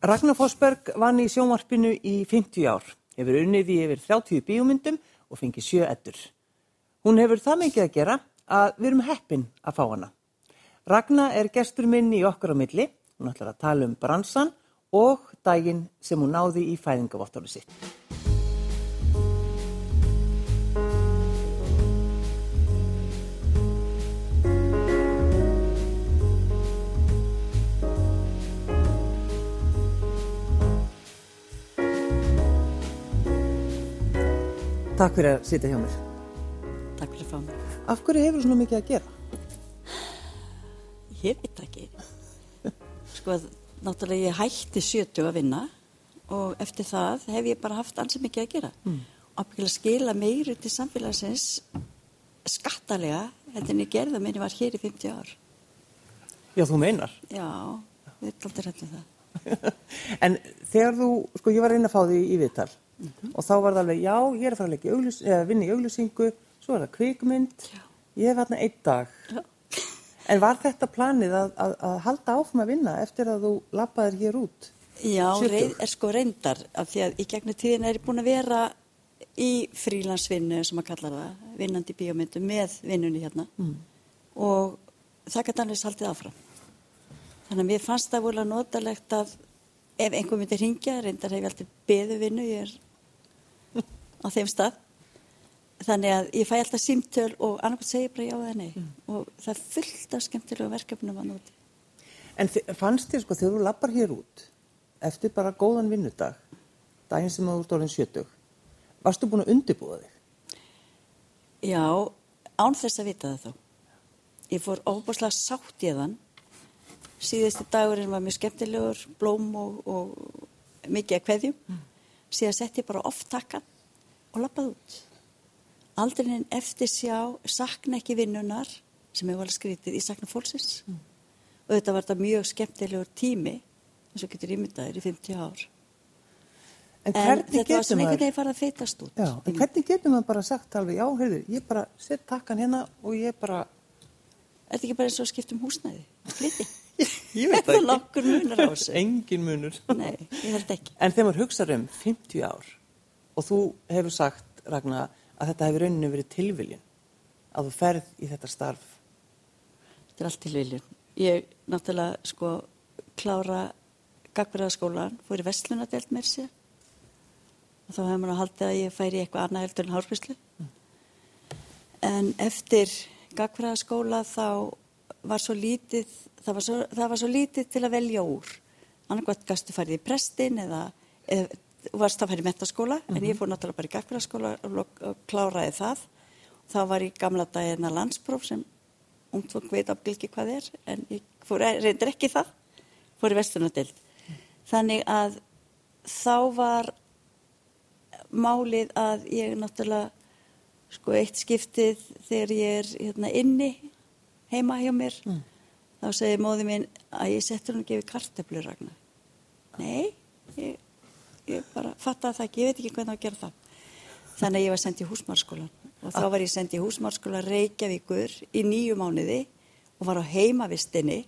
Ragnar Forsberg vann í sjónvarpinu í 50 ár, hefur unnið í yfir 30 bíómyndum og fengið sjö ettur. Hún hefur það mikið að gera að við erum heppin að fá hana. Ragnar er gestur minn í okkar á milli, hún ætlar að tala um bransan og daginn sem hún náði í fæðingavottáru sitt. Takk fyrir að sitja hjá mér. Takk fyrir að fá mig. Af hverju hefur svona mikið að gera? Ég veit ekki. Sko, náttúrulega ég hætti 70 að vinna og eftir það hef ég bara haft ansið mikið að gera. Mm. Og að skila meiri til samfélagsins skattalega heldur en ég gerði að minni var hér í 50 ár. Já, þú meinar. Já, við erum aldrei hættið það. en þegar þú, sko ég var reyna að fá því í viðtal mm -hmm. og þá var það alveg, já, ég er að fara að, augljus, vinna í auglusingu, svo er það kvikmynd, já. ég hef hérna einn dag. Já. En var þetta planið að, að, að halda áfram að vinna eftir að þú lappaðir hér út? Já, reið, er sko reyndar, af því að í gegnum tíðin er ég búin að vera í frílansvinnu, sem að kalla það, vinnandi bíómyndu með vinnunni hérna mm. og það gæti alveg haldið áfram. Þannig að mér fannst það volið að notalegt að ef einhver myndi ringja, reyndar hef ég alltaf beðu vinnu, ég er á þeim stað. Þannig að ég fæ alltaf símtöl og annarkvæmt segja bara já eða nei mm. og það er fullt af skemmtilega verkefnum að noti. En fannst þér sko þegar þú lappar hér út eftir bara góðan vinnudag, daginn sem þú stóðin sjötug, varstu búin að undibúa þig? Já, án þess að vita það þá. Ég fór óbúslega sátt í þann síðusti dagurinn var mjög skemmtilegur blóm og, og mikið að kveðjum mm. síðan sett ég bara oft takkan og lappaði út aldrei en eftir sjá sakna ekki vinnunar sem hefur alveg skrítið í sakna fólksins mm. og þetta var þetta mjög skemmtilegur tími eins og getur ímyndaðir í 50 ár en, en þetta var svona einhvern veginn farið að feitast út já, en hvernig getur maður bara sagt alveg já, heyrðu, ég bara sett takkan hérna og ég bara Er þetta ekki bara eins og skipt um húsnæði? Fliti? ég veit það ekki. Nokkur munur á þessu. Engin munur. Nei, ég held ekki. En þegar maður hugsaður um 50 ár og þú hefur sagt, Ragnar, að þetta hefur rauninu verið tilviljun að þú ferð í þetta starf. Þetta er allt tilviljun. Ég náttúrulega sko klára gagverðarskólan, fór í vestlunadelt með sér og þá hefur maður að halda að ég færi eitthvað annað heldur en hárfyslu. Mm. En eftir gagverðarskóla þá var svo lítið, það var svo, það var svo lítið til að velja úr. Annarkvæmt gæstu farið í prestin eða, eða varst að í metaskóla, mm -hmm. en ég fór náttúrulega bara í gagfélagskóla og, kláraði það. Það var í gamla dagina landspróf sem fólk veit afgilgi hvað er, en ég fór, reyndir ekki það, fór í vestunadild. Mm. Þannig að þá var málið að ég náttúrulega, sko eitt skiptið þegar ég er hérna inni heima hjá mér mm. þá segi móði mín að ég settur hún að gefa karteflur ragnar nei ég, ég bara fatta það ekki, ég veit ekki hvernig að gera það. Þannig að ég var sendið í húsmarskólan og þá var ég sendið í húsmarskólan Reykjavíkur í nýju mánuði og var á heimavistinni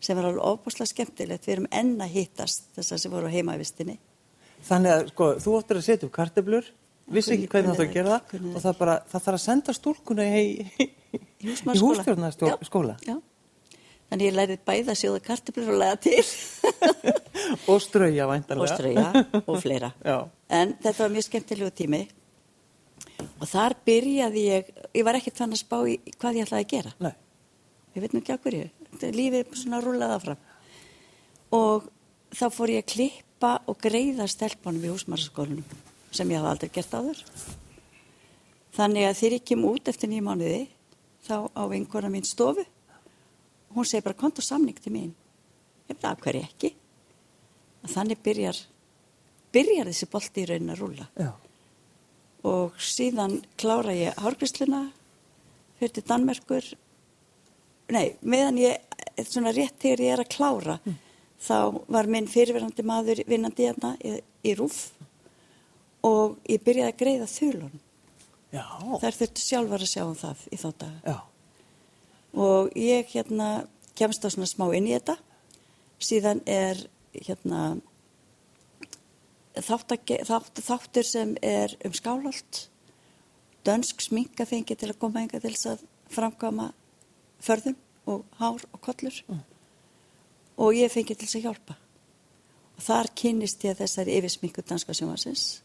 sem var alveg óbúslega skemmtilegt. Við erum enna hittast þessar sem voru á heimavistinni. Þannig að sko, þú óttir að setja upp karteflur vissi ekki hvernig þú ætti að gera það og það, bara, það þarf að senda stúlkuna í, í hússtjórnarskóla. Þannig ég lærið bæða sjóða kartiblur og læða til. og strauja væntanlega. Og strauja og fleira. Já. En þetta var mjög skemmtilegu tími og þar byrjaði ég, ég var ekkert þann að spá í hvað ég ætlaði að gera. Nei. Ég veit nú ekki okkur ég, lífið svona rúlaði áfram. Og þá fór ég að klippa og greiða stelpunum í húsmarskólunum sem ég hafa aldrei gert áður. Þannig að þegar ég kem út eftir nýjum mánuði þá á einhverja mín stofu hún segir bara kont og samning til mín. Ég veit að hverju ekki? Og þannig byrjar byrjar þessi bolti í raunin að rúla Já. og síðan klára ég hárgrisluna fyrir til Danmerkur. Nei, meðan ég svona rétt þegar ég er að klára mm. þá var minn fyrirverandi maður vinnandi hérna í, í rúf og ég byrjaði að greiða þulun þær þurftu sjálfar að sjá um það í daga. Já. Og ég hérna kemst á svona smá inn í þetta síðan er hérna þáttake- þátt, þáttur sem er um skálolt, dönsk sminka fengi til að koma enga til þess að framkama förðum og hár og kollur og ég fengi til þess að hjálpa. Og þar kynnist ég þessari yfirsminku danska sjónvarsins.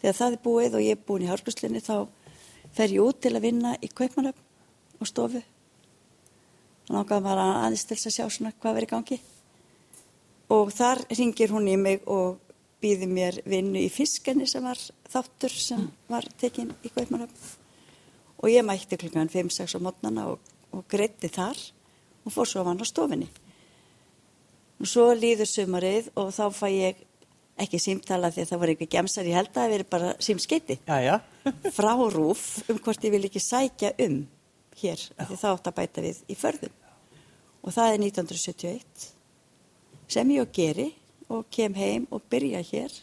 Þegar það er búið og ég er búin í hárguslinni þá fer ég út til að vinna í kaupmannöfn og stofu. Þannig að maður aðeins til þess að sjá svona hvað verið gangi. Og þar ringir hún í mig og býði mér vinnu í fiskenni sem var þáttur sem var tekinn í kaupmannöfn. Og ég mætti klukkan 5-6 á mótnana og, og greitti þar og fór svo að vanna á stofinni. Og svo líður sumarið og þá fæ ég ekki símtala því að það var eitthvað gemsar, ég held að það veri bara símskeiti frá rúf um hvort ég vil ekki sækja um hér, af því það átt að bæta við í förðum. Og það er 1971 sem ég og geri og kem heim og byrja hér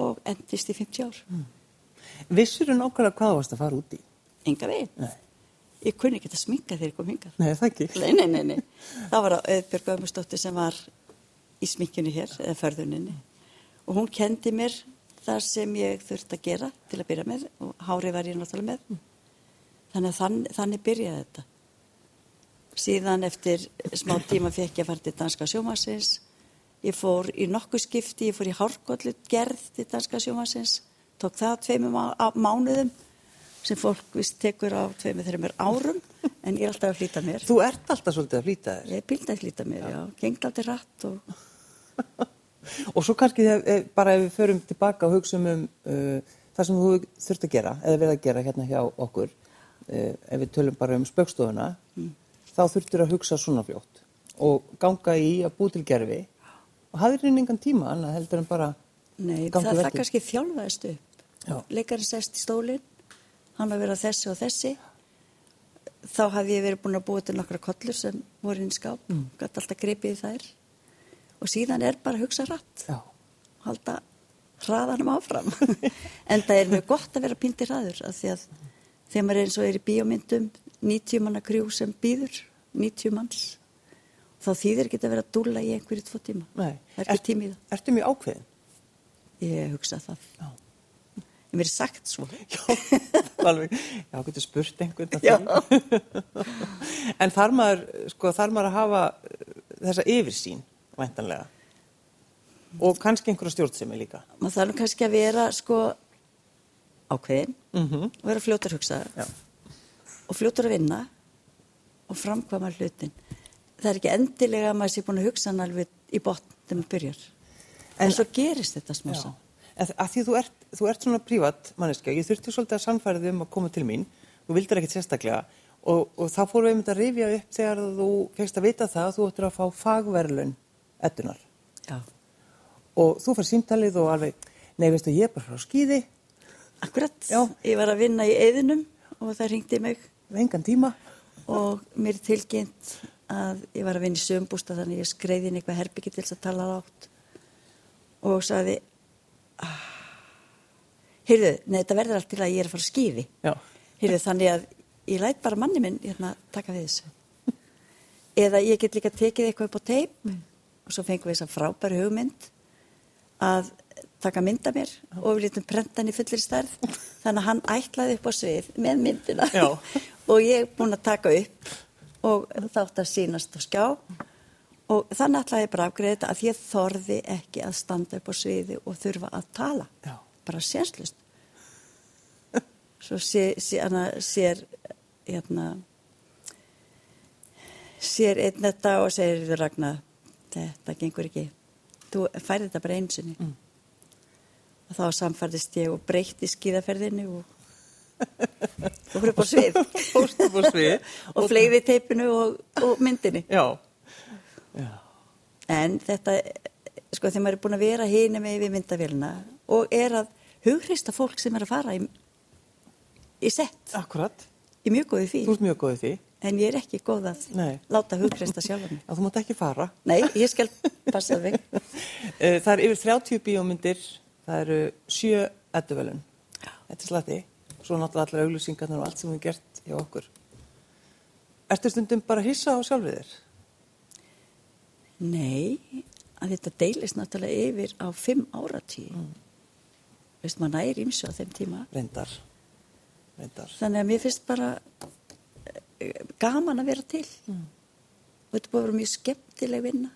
og endist í 50 ár. Vissur þú nákvæmlega hvað varst að fara út í? Enga veginn. Nei. Ég kunni ekki að sminka þegar ég kom hingað. Nei, það ekki. Nei, nei, nei, nei. Það var Öðbjörg Öðmustóttir sem var í sminkjunni hér, eða förðuninni. Og hún kendi mér þar sem ég þurfti að gera til að byrja með og hári var ég náttúrulega með. Þannig að þann, þannig byrjaði þetta. Síðan eftir smá tíma fekk ég að fara til Danska sjómasins. Ég fór í nokkuð skipti, ég fór í hárkollu gerð til Danska sjómasins. Tók það á, mánuðum sem fólk vist tekur á tveimur þreimur árum en ég er alltaf að flýta mér. Þú ert alltaf svolítið að flýta þér. Ég er bíld að flýta mér, já. Gengt aldrei rætt og Og svo kannski þegar, bara ef við förum tilbaka og hugsaum um uh, það sem þú þurft að gera, eða við að gera hérna hjá okkur, ef við tölum bara um spöggstofuna, þá þurftur að hugsa svona fljótt og ganga í að bú til gerfi og hafðir henni engan tíma annað heldur en bara Nei, það, það verkið. kannski þjálfaðist upp. Leikarinn sest í stólinn, hann að vera þessi og þessi. Þá hafði ég verið búin að búa til nokkra kollur sem voru inn í skáp, mm. gæti alltaf gripið þær. Og síðan er bara að hugsa rætt, Já, halda hraðanum áfram. en það er mjög gott að vera píndir hraður, af því að þegar maður er eins og er í bíómyndum, 90 manna krjú sem býður, 90 manns, þá þýðir ekki að vera að dúlla í einhverju tvo tíma. nei. Er. Ertu mjög ákveðin? Ég hugsa það. Já. Ég verið sagt svo. Já, alveg. Já, getur spurt einhvern en þar maður, sko, þar maður að hafa uh, þessa yfirsýn, væntanlega. Og kannski einhverja stjórnsemi líka. Maður þarf kannski að vera sko ákveðin Mm og vera fljótur að hugsa Já. og fljótur að vinna og framkvæma hlutin. Það er ekki endilega að maður sé búin að hugsa hann alveg í botn þegar maður byrjar. En, En- svo gerist þetta smá saman. En að því þú ert, þú ert svona prívat manneskja, ég þurfti svolítið að sannfæra þig um að koma til mín, þú vildir ekkert sérstaklega og, og þá fórum við einmitt að rifja upp þegar þú fegst að vita það að þú ættir að fá fagverlun ettunar Já. og þú fær símtalið og alveg, nei veistu ég er bara frá skýði, Akkurat. Já. Ég var að vinna í eðinum og það ringdi mig. Við engan tíma, og mér tilkynnt að ég var að vinna í sömbústa þannig ég skreiði inn eitthvað herbyggi til þess að tala látt og sagði ah, heyrðu, nei þetta verður allt til að ég er að fara að skýði já, heyrðu þannig að ég læt bara manni minn hérna taka við þessu. Eða ég get líka tekið eitthvað upp á teip. Og svo fengum við þess að frábæri hugmynd að taka mynda mér og við lítum prentan í fullir stærð. Þannig að hann ætlaði upp á svið með myndina. Og ég er búin að taka upp og þátt að sínast á skjá. Og þannig ætlaði ég bara að afgreða þetta að ég þorði ekki að standa upp á sviði og þurfa að tala. Já. bara sérslust svo sé, sé, hana, sér hérna sér einn þetta og segir Ragnar þetta gengur ekki. Þú færði þetta bara einsinni mm. Og þá samfærðist ég og breytti skíðaferðinni og og fyrir upp á svið. Upp á svið. Og fleigði teipinu og, og myndinni. Já, já, en þetta sko þegar maður er búin að vera hínu með við myndavélina og er að hughrista fólk sem er að fara í, í sett. Akkurat, í mjög góði því þú ert mjög góðið því, en ég er ekki góð að Nei. láta hughrista sjálfa mig. Að þú mátt ekki fara. nei, ég skal passa þig. Eh, Það er yfir 30 bíómyndir, það eru sjö edduvelun. Þetta er slatti. Svo náttúrulega allar auglýsingarnar og allt sem við gert hjá okkur. Ertu stundum bara að hissa á sjálfið þér? nei, að þetta deilist náttúrulega yfir á fimm áratí. Mm. Veist, maður næri ímsu á þeim tíma. Reyndar. Reyndar. Þannig að mér finnst bara eh, gaman að vera til. Mm. Og þetta búið að vera mjög skemmtileg vinna.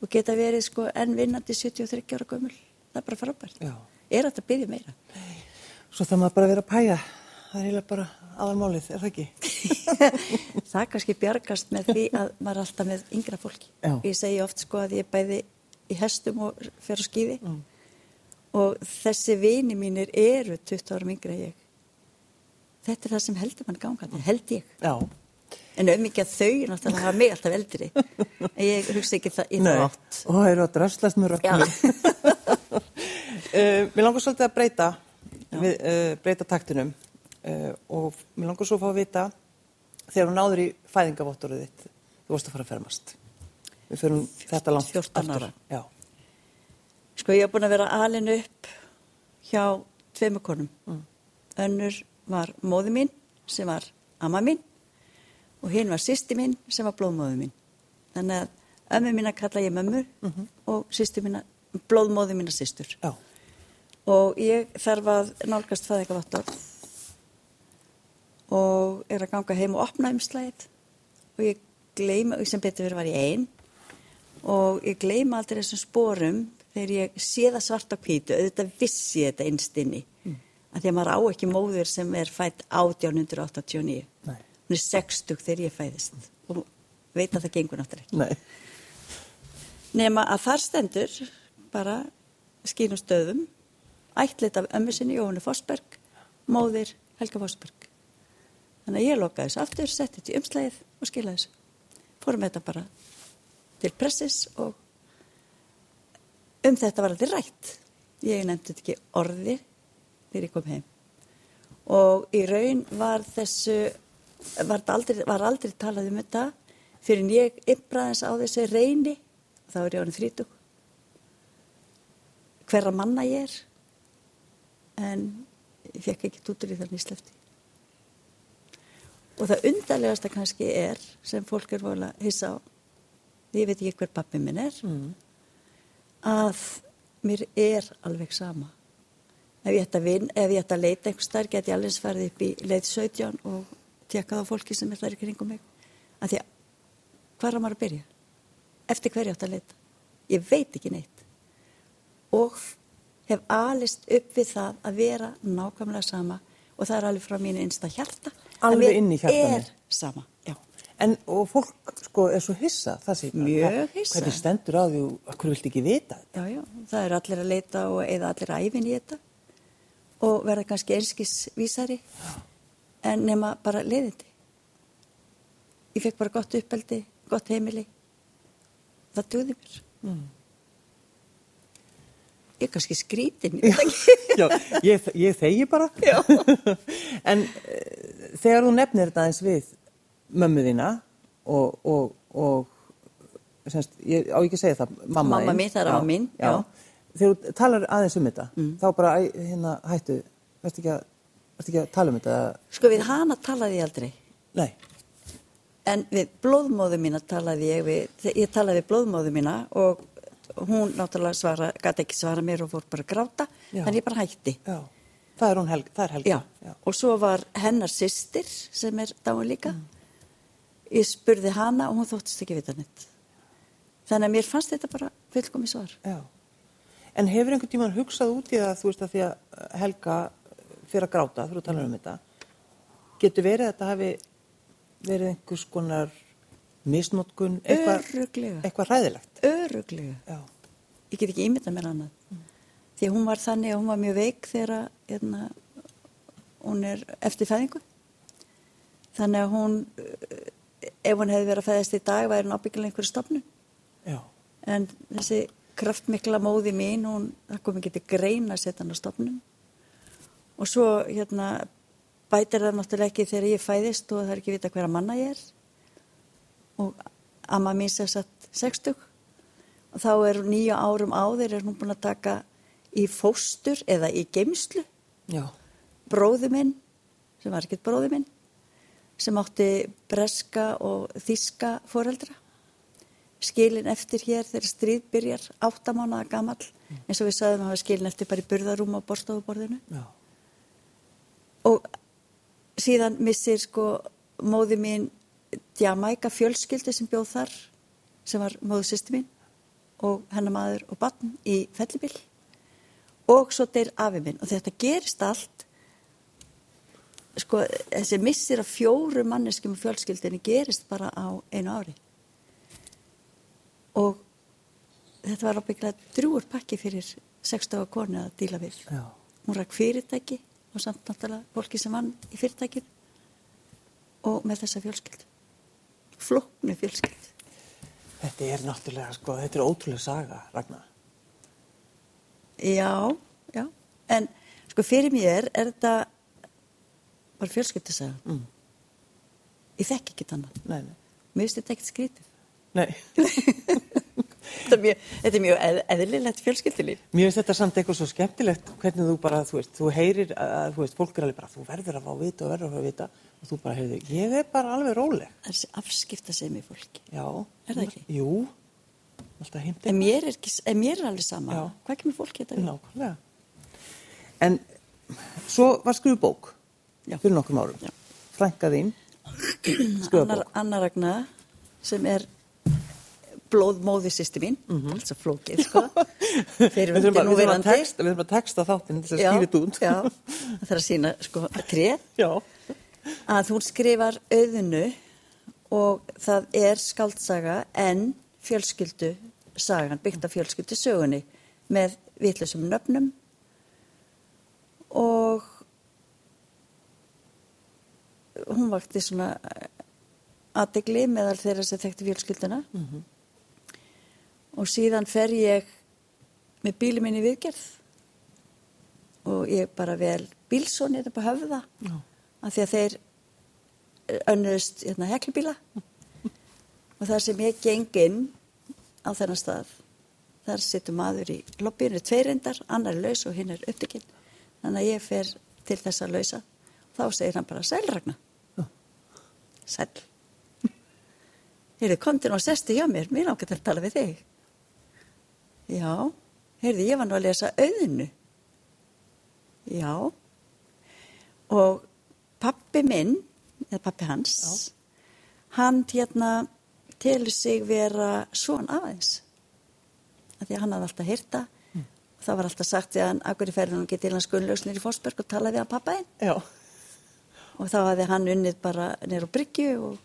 Og geta verið sko enn vinnandi 73 ára gömul. Það er bara frábært. Já. Er þetta að byrja meira? Svo það maður bara að vera að pæja. Það er eiginlega bara aðalmálið, er það ekki? það kannski bjargast með því að maður er alltaf með yngra fólki. Já. Ég segi oft sko að ég bæði í hestum og fer á skífi mm. og þessi vini mínir eru 20 árum yngra ég. Þetta er það sem heldur mann gangandi, held ég. Já. En um ekki að þau náttúrulega hafa mig alltaf eldri. Ég hugsa ekki það í það átt. Og það eru að dröslast með röknum. uh, mér langar svolítið að breyta, við, uh, breyta taktinum uh, og mér langar svo að fá að vita þegar hún náður í fæðingavottoruð þitt, þú vorst að fara að fermast. Við förum þetta langt 14 ára. Já. Sko ég hef búin að vera alin upp hjá tveimu konum. Mm. Önnur var móði mín sem var amma mín og hinn var sýsti mín sem var blóðmóði mín. Þannig að ömmu mín að kalla ég mömmu mm -hmm. og sýsti mín að blóðmóði mín að sýstur. Já. Og ég þarf að nálgast fæðingavattor og er að ganga heim og opna umslæðið og ég gleyma, sem betur verið var ég einn og ég gleyma aldrei þessum spórum þegar ég sé það svart á kvítu, auðvitað vissi ég þetta einstinni mm. að því að maður á ekki móður sem er fætt 1889 Nei. hún er 60 þegar ég fæðist. Og veit að það gengur náttúrulega Nei. nema að þar stendur bara skínum stöðum ætlit af ömmu sinni Jóhannu Fossberg móðir Helga Fossberg Þannig að ég lokaði þessu aftur, setti þetta í umslæðið og skilaði þessu. Fórum þetta bara til pressis og um þetta var alltaf rætt. Ég nefndi ekki orði þegar ég kom heim. Og í raun var þessu, var aldrei, var aldrei talað um þetta fyrir en ég yfraðins á þessu reyni, þá er ég ánum þrítug, hverra manna ég er, en ég fekk ekki tútur í þannig slefti. Og það undarlegasta kannski er, sem fólk er volið að hissa á, ég veit ekki hver pappi minn er, mm. að mér er alveg sama. Ef ég ætta að vinna, ef ég ætta að leita einhvers þar, get ég alveg farið upp í leið 17 og tjekkað á fólki sem er þar í kringum mig. Að því að, hvað er maður að byrja? Eftir hverju átt að leita? Ég veit ekki neitt. Og hef alist upp við það að vera nákvæmlega sama og það er alveg frá mínu einsta hjarta. Alveg inn í hjartanu er sama, já. En og fólk sko er svo hissa það sé mjög hissa. hvernig stendur á því og hvernig vilt ekki vita já, já, það er allir að leita og eða allir æfin í þetta og verða kannski einskis vísari já. en nema bara leiðindi. Ég fekk bara gott uppeldi gott heimili. Það döði mér. Mm. Ég er kannski skrítin ég, já, ég, ég þegi bara. En uh, þegar þú nefnir þetta eins við mömmu þína og, og, og semst, ég á ekki að segja það mamma, mamma mín, það er á mín þegar þú talar aðeins um þetta mm. þá bara hérna hættu verðst ekki, ekki að tala um þetta? Sko við hana talaði ég aldrei. Nei. En við blóðmóðu mína talaði ég við, ég talaði blóðmóðu mína og hún náttúrulega svara, gæti ekki svara mér og fór bara að gráta, Já. þannig ég bara hætti. Já, það er hún helg, það er helga. Já. Já, og svo var hennar sýstir sem er dáin líka. Mm. Ég spurði hana og hún þóttist ekki vita neitt. Þannig að mér fannst þetta bara fullkomi svar. Já. En hefur einhvern tíman hugsað út í það, þú veist að því að Helga fyrir að gráta, þú talar um þetta, getur verið að þetta hafi verið einhvers konar misnótkun, eitthvað eitthva ræðilegt? Öruglega. Já. Ég get ekki ímyndað mér annað. Mm. Því hún var þannig að hún var mjög veik þegar hérna, hún er eftir fæðingu. Þannig að hún, ef hún hefði verið að fæðast í dag, væri hún ábyggilega einhverju stofnun. Já. En þessi kraftmikla móði mín, hún, það kom ekki til greina að setja hann á stofnun. Og svo hérna, bætir það náttúrulega ekki þegar ég fæðist og það er ekki vita hverja manna ég er og amma mín sér satt 60 og þá er nýja árum áður er hún búin að taka í fóstur eða í geimslu bróðu minn sem var ekkert bróðu minn sem átti breska og þíska foreldra. Skilin eftir hér þegar stríð byrjar áttamánaða gamall. Eins og við sagðum að skilin eftir bara í burðarúm á borstofuborðinu Já. og síðan missir sko móði mín Jamaica fjölskyldu sem bjóð þar sem var móðu sýsti mín og hennar maður og batn í fellibill og svo deyr afi minn. Og þetta gerist allt sko þessi missir af fjóru manneskjum og fjölskyldinni gerist bara á einu ári. Og þetta var ábygglega drúur pakki fyrir 60 konu að díla við. Já. hún ræk fyrirtæki og samt náttúrulega fólki sem vann í fyrirtækinu og með þessa fjölskyld flóknu fjölskyld Þetta er náttúrulega, sko, þetta er ótrúlega saga, Ragnar. já, já en sko fyrir mér er þetta bara fjölskyldisaga Mm. ég þekki ekki þannig Nei, nei. mér finnst þetta ekkert skrítið Nei, þetta er mjög, þetta er mjög eð, eðlilegt fjölskyldilíf mér finnst þetta samt eitthvað svo skemmtilegt hvernig þú bara, þú veist, þú heyrir að, þú veist, fólk er alveg bara, þú verður að fá að vita og verður að fá að vita og þú bara heyrðu, ég er bara alveg róleg. það er afskipta sem í fólki Já. Er það ekki? Jú, alltaf heimta. en mér er, ekki, en mér er alveg sama Já. hvað kemur fólki þetta við? Nákvæmlega. En svo var skrifu bók Já. fyrir nokkrum árum. Já. Frænka þín, Annar, bók. Anna Ragna sem er blóðmóði sýsti mín, alls að flókið sko. Við þurfum bara- við að texta- við að texta þáttinn þess að þetta út. já, það þarf að sína sko tréð Já. að hún skrifar auðinu og það er skaldsaga en fjölskyldu sagan, byggt af fjölskyldu sögunni með vitlusum nöfnum. Og hún vakti svona aðdegli meðal þeirra sem þekkti fjölskylduna og síðan fer ég með bíli minn í viðgerð. Og ég bara vel bílsóni þetta bara höfða Já. af því að þeir önnuðust hérna, heklubíla og þar sem ég geng inn á þennan stað þar situr maður í lobbyinu tveir reyndar, annar er laus og hinn er upptekinn. Þannig að ég fer til þess að lausa. Þá segir hann bara sælragna sæl heyrðu, komdu nú og sestu hjá mér. Mér til að tala við þig já, heyrðu, ég var nú að lesa auðinu já. Og pappi minn eða pappi hans hann hérna telur sig vera svon aðeins. Af því að hann hafði alltaf hýrta mm. og það var alltaf sagt við hann akkur í ferðunum getið hans Gunnlaugsnir í Fossberg og talaði við hann pappaðinn Já. og þá hafði hann unnið bara nýr á bryggju og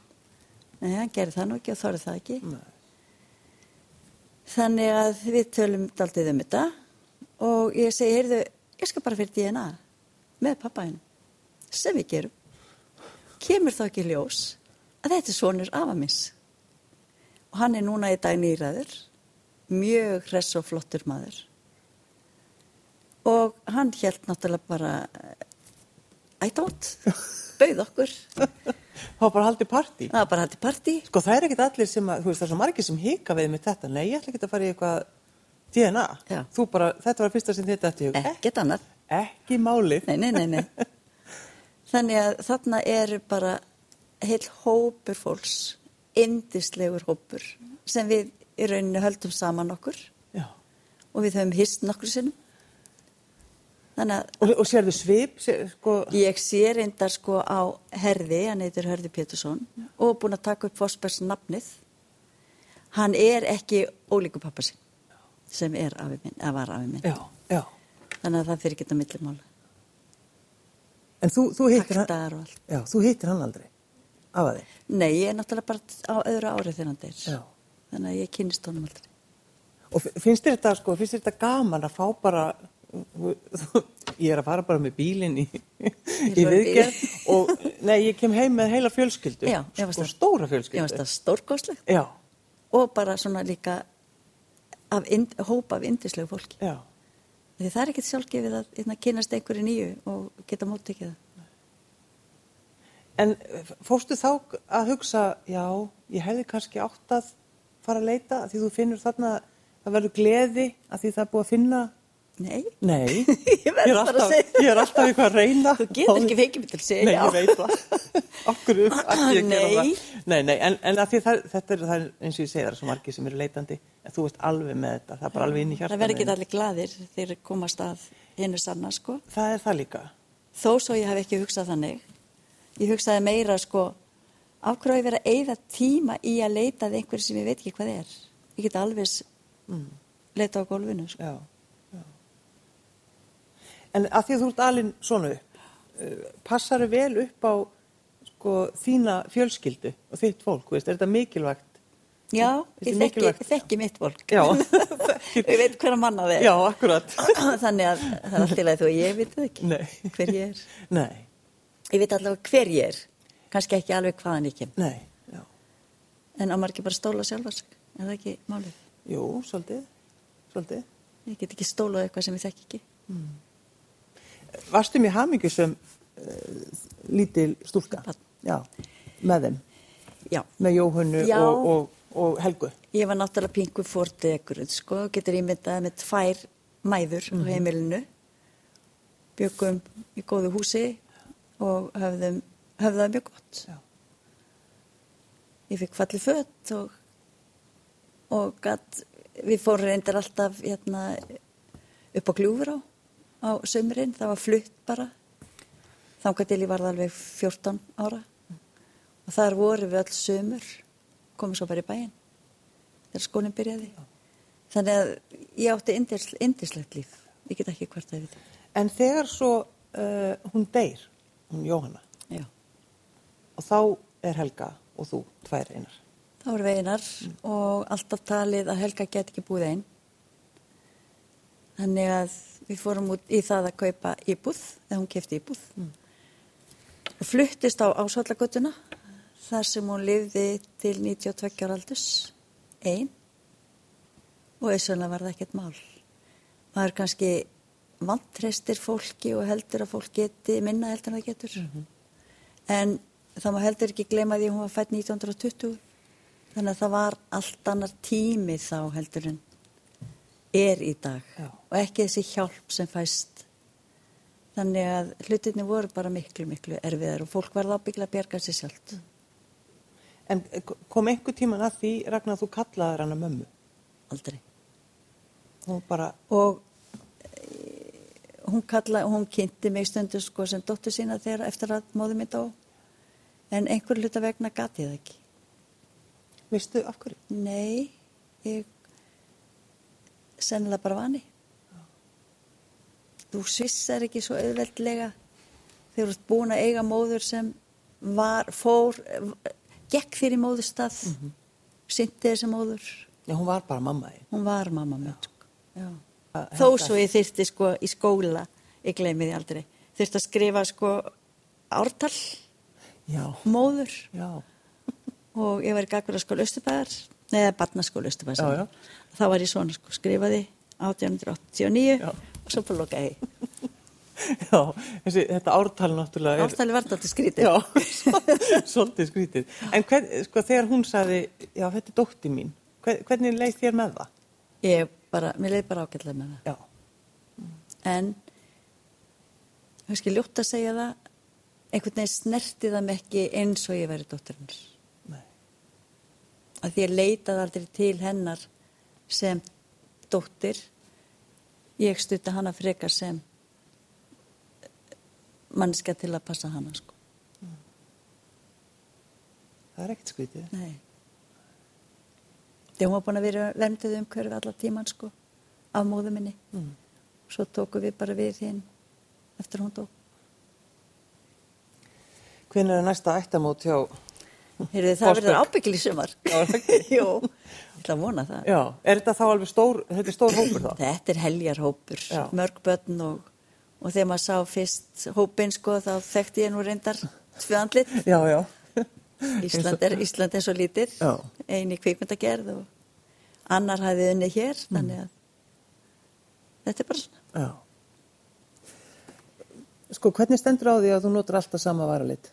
nei, hann gerði það nú ekki og þorði það ekki. Nei. Þannig að við tölum daldið um þetta. Og ég segi, heyrðu, ég skal bara fyrir DNA með pappaðinn sem við gerum. Kemur þá ekki ljós að þetta er sonur afamins og hann er núna í dag nýræður. Mjög hress og flottur maður. Og hann held náttúrulega bara ættótt, bauð okkur Það var bara haldið partí. það var bara hætti partí Sko það er ekkert allir sem að, þú veist það er svo margir sem hika við með þetta. Nei, ég ætla ekki að fara í eitthvað DNA. Já. Þú bara, þetta var fyrsta sem þetta eftir hug. ekkert annað Ekki málið. nei, nei, nei, nei. þannig að þarna eru bara heil hópur fólks indislegur hópur sem við í rauninu höldum saman okkur Já. og við höfum hist nokkur sinnum Og, og sérðu svip, sér, sko, Ég sé reyndar sko á Herði, hann heitir Herði Pétursson og búin að taka upp Fossbergs nafnið. Hann er ekki ólíku pappa sinn sem er afi minn, eða var afi minn. já, já. Þannig að það fyrir að millimála. En þú, þú hittir hann, já, þú hittir hann aldrei. Af að þig. Nei, ég er náttúrulega bara á öðru árið þegar hann deyr. Já. Þannig að ég kynist honum aldrei. Og fi- finnst þér þetta, sko, finnst þér þetta gaman að fá bara, ég er að fara bara með bílinn í, í viðgerð og, nei, ég kem heim með heila fjölskyldu. Já, ég sko, stóra Ég fjölskyldu. veist það stórkoslegt og bara svona líka af ind, hópa af indislegu fólki. já. Því það er ekkert sjálfgefið að hérna, kynast einhverju nýju og geta móttekið. En eh, fórstu þá að hugsa, já, ég hefði kannski átt að fara að leita, að því þú finnur þarna að verður gleði, að því það er búið að finna Nei, Nei, Ég ég er alltaf, segja. ég er alltaf eitthvað að reyna. þú getur ekki fengið mig til að segja Nei, ég veit það. Ætti ég að gera Nei. það. Nei, nei, en, en það, þetta er, er eins og ég segi það er svo margir sem eru leitandi, en þú veist alveg með þetta, það er bara alveg inn í hjartan. Það verður ekki allir gladir þegar þeir komast að hinnu sanna sko. Það er það líka. Þó svo ég hef ekki hugsað þannig. Ég hugsaði meira sko, af hverju ég að eyða tíma í að leita að einhverju sem ég veit ekki hvað er. Ég get alveg s- leita á gólfinu sko. Já. En að því að þú ert alinn svona upp, uh, passaru vel upp á sko, þína fjölskyldu og þitt fólk, veist, er þetta mikilvægt? Já, er ég þekki, mikilvægt. þekki mitt fólk. Já. ég veit hverja manna það er. Já, akkurat. Þannig að það er allt í lagi þú og ég veit það ekki Nei. hver ég er. Nei, Ég veit allavega hver ég er, kannski ekki alveg hvaðan ég kem. nei, já. En á ekki bara stóla sjálfa sig, er það ekki málið? Jú, svolítið, svolítið. Ég get ekki stólað eitthvað sem ég þekki ekki. Varstu mér hamingjusum uh, lítil stúlka? Já, með þeim, Já, með Jóhönnu Já. og, og, og Helgu. ég var náttúrulega pingu fórtegrun, sko, getur ímyndað með tvær mæður á heimilinu. Byggum í góðu húsi og höfðum, það mjög gott. Já. Ég fikk fallið fött og, og gat, við fórum reyndar alltaf hérna, upp á gljúfur á, á sömurinn, það var flutt bara. Þangað til ég varð alveg 14 ára og þar voru við öll sömur, komum svo bara í bæinn þegar skólinn byrjaði. Þannig að ég átti indisl- indislegt líf, ég get ekki hvert að við. En þegar svo uh, hún deyr, hún Jóhanna, Já. og þá er Helga og þú tvær einar. Það voru veinar og alltaf talið að Helga get ekki búið einn. Þannig að við fórum út í það að kaupa íbúð, eða hún kefti íbúð. Og fluttist á ásvallagötuna, þar sem hún lifði til 92 ára aldurs, einn. Og þessulega var það ekkert mál. Maður kannski vantrestir fólki og heldur að fólk geti minna heldur en það getur. En það má heldur ekki gleyma því hún var fætt 1920. Þannig að það var allt annar tími þá heldur en er í dag. Já. Og ekki þessi hjálp sem fæst. Þannig að hlutinni voru bara miklu, miklu erfiðar og fólk var ábyggla að bjarga sér sjálft. En eh, kom einhver tíman að því, Ragnar, þú kallaðir hana mömmu? Aldrei. Hún bara, Og e, hún, kalla, hún kynnti mig stundu sko sem dóttur sína þegar eftir að móði mitt á. En einhver hluta vegna gati það ekki. veistu af hverju? Nei, ég sennilega bara vani. Þú svissar ekki svo auðveldlega þegar þú ert búin að eiga móður sem var, fór, gekk fyrir móðurstað, mm -hmm. syndi þessi móður. Já, hún var bara mamma þín. Hún var mamma mér, sko. Þó svo ég þyrfti sko í skóla, ég gleymi því aldrei, þyrfti að skrifa sko ártal, Já, móður já, og ég var í gagverðarskóla Östubæðar, neða barnaskóla Östubæðar. Þá var ég svona sko, skrifaði 1889 Já. og svo bara lokaði já, þessi, þetta ártal náttúrulega er... Ártali var þetta skrítið. Já, svolítið skrítið. En hvern, sko, þegar hún sagði, já, þetta er dótti mín, hvern, hvernig leið þér með það? Ég bara, mér leið bara ágætlega með það. Já, En, kannski ljótt að segja það, einhvern veginn snerti það mig ekki eins og ég væri dóttir hans. nei, að því ég leitaði aldrei til hennar sem dóttir ég stutta hana frekar sem mannska til að passa hana sko. það er ekkert skrítið. Nei. Þegar hún var búin að vera verndið um hverfi alla tíman sko af móðu minni. Mm. Svo tóku við bara við hinn eftir hún dó. Hvernig er næsta ættamót hjá... Heyrðu, það verður ábyggil í sumar. Já, ætla að vona það. Já, er þetta þá alveg stór, þetta er stór hópur þá? Þetta er heljarhópur, Já. mörg börn og, og þegar maður sá fyrst hópin sko þá þekkti ég nú reyndar tvö andlit. Já, já. Ísland er, Ísland er svo lítið, Já. eini kvikmyndagerð og annar hafði unni hér, þannig að þetta er bara svona. Já. Sko, hvernig stendur á því að þú notur alltaf sama varalit?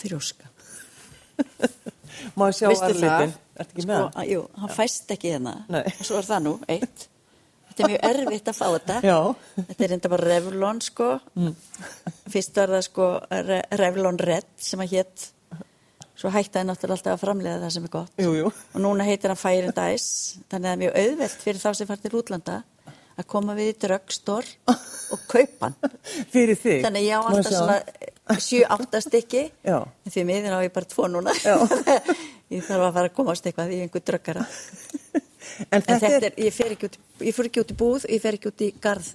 Þrjóska. Má ég sjá varalitin? Ertu ekki sko, með það? að- jú, hann fæst ekki hérna Nei. og svo er það nú, eitt þetta er mjög erfitt að fá þetta Já. þetta er enda bara Revlon sko mm. fyrst var það sko Re Revlon Red sem að hétt svo hætti hann náttúrulega alltaf að framlega það sem er gott Jú, jú. og núna heitir hann Fire and Ice þannig að það er mjög auðvelt fyrir þá sem fær til útlanda að koma við í dröggstór og kaupa hann Fyrir þig. þannig að ég á Má alltaf svona 7-8 stykki en því miðin á ég bara tvo núna Já. ég þarf að fara að komast eitthvað í einhver dröggara En en þetta, er ég fer ekki ekki út í búð, ég fer ekki út í garð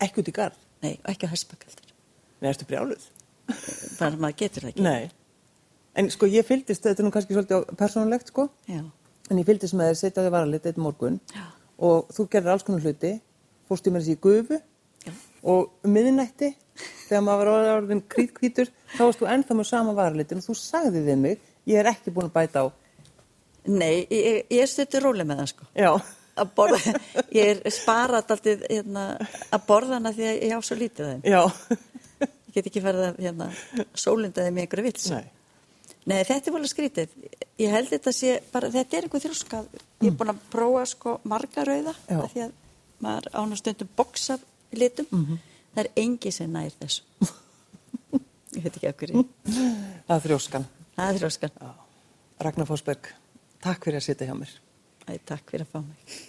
ekki út í garð. nei, ekki á hespakaldur Nei, ertu brjáluð? bara maður getur það ekki Nei. En sko, ég fylgdist, þetta er nú kannski svolítið persónulegt, sko, Já. en ég fylgdist með þér setja á því varalit eitt morgun Já. og þú gerðir alls konar hluti, fórstu með þessi í gufu Já. og um miðinætti, þegar maður var orðin krítkvítur, þá varst þú ennþá með sama varalitin og þú sagði við mig, ég er ekki búin að bæta á. nei, ég, ég stuttur róleg með það sko Já. að borða, ég er sparað alltaf hérna, að borða hana því að ég á svo lítið þeim Já. ég get ekki farið að hérna, sólindaði með einhverju vits Nei. Nei, þetta er volið skrítið. Ég held þetta sé bara, þetta er einhver þrjóskað. Ég er búin að prófa sko marga rauða Já. af því að maður án og stundum boxa litum. Það er engi sem nær þessu. ég veit ekki af hverju. Það er þrjóskan. Það er þrjóskan. Ragnar Fósberg, takk fyrir að sitja hjá mér. Æ, takk fyrir að fá mig.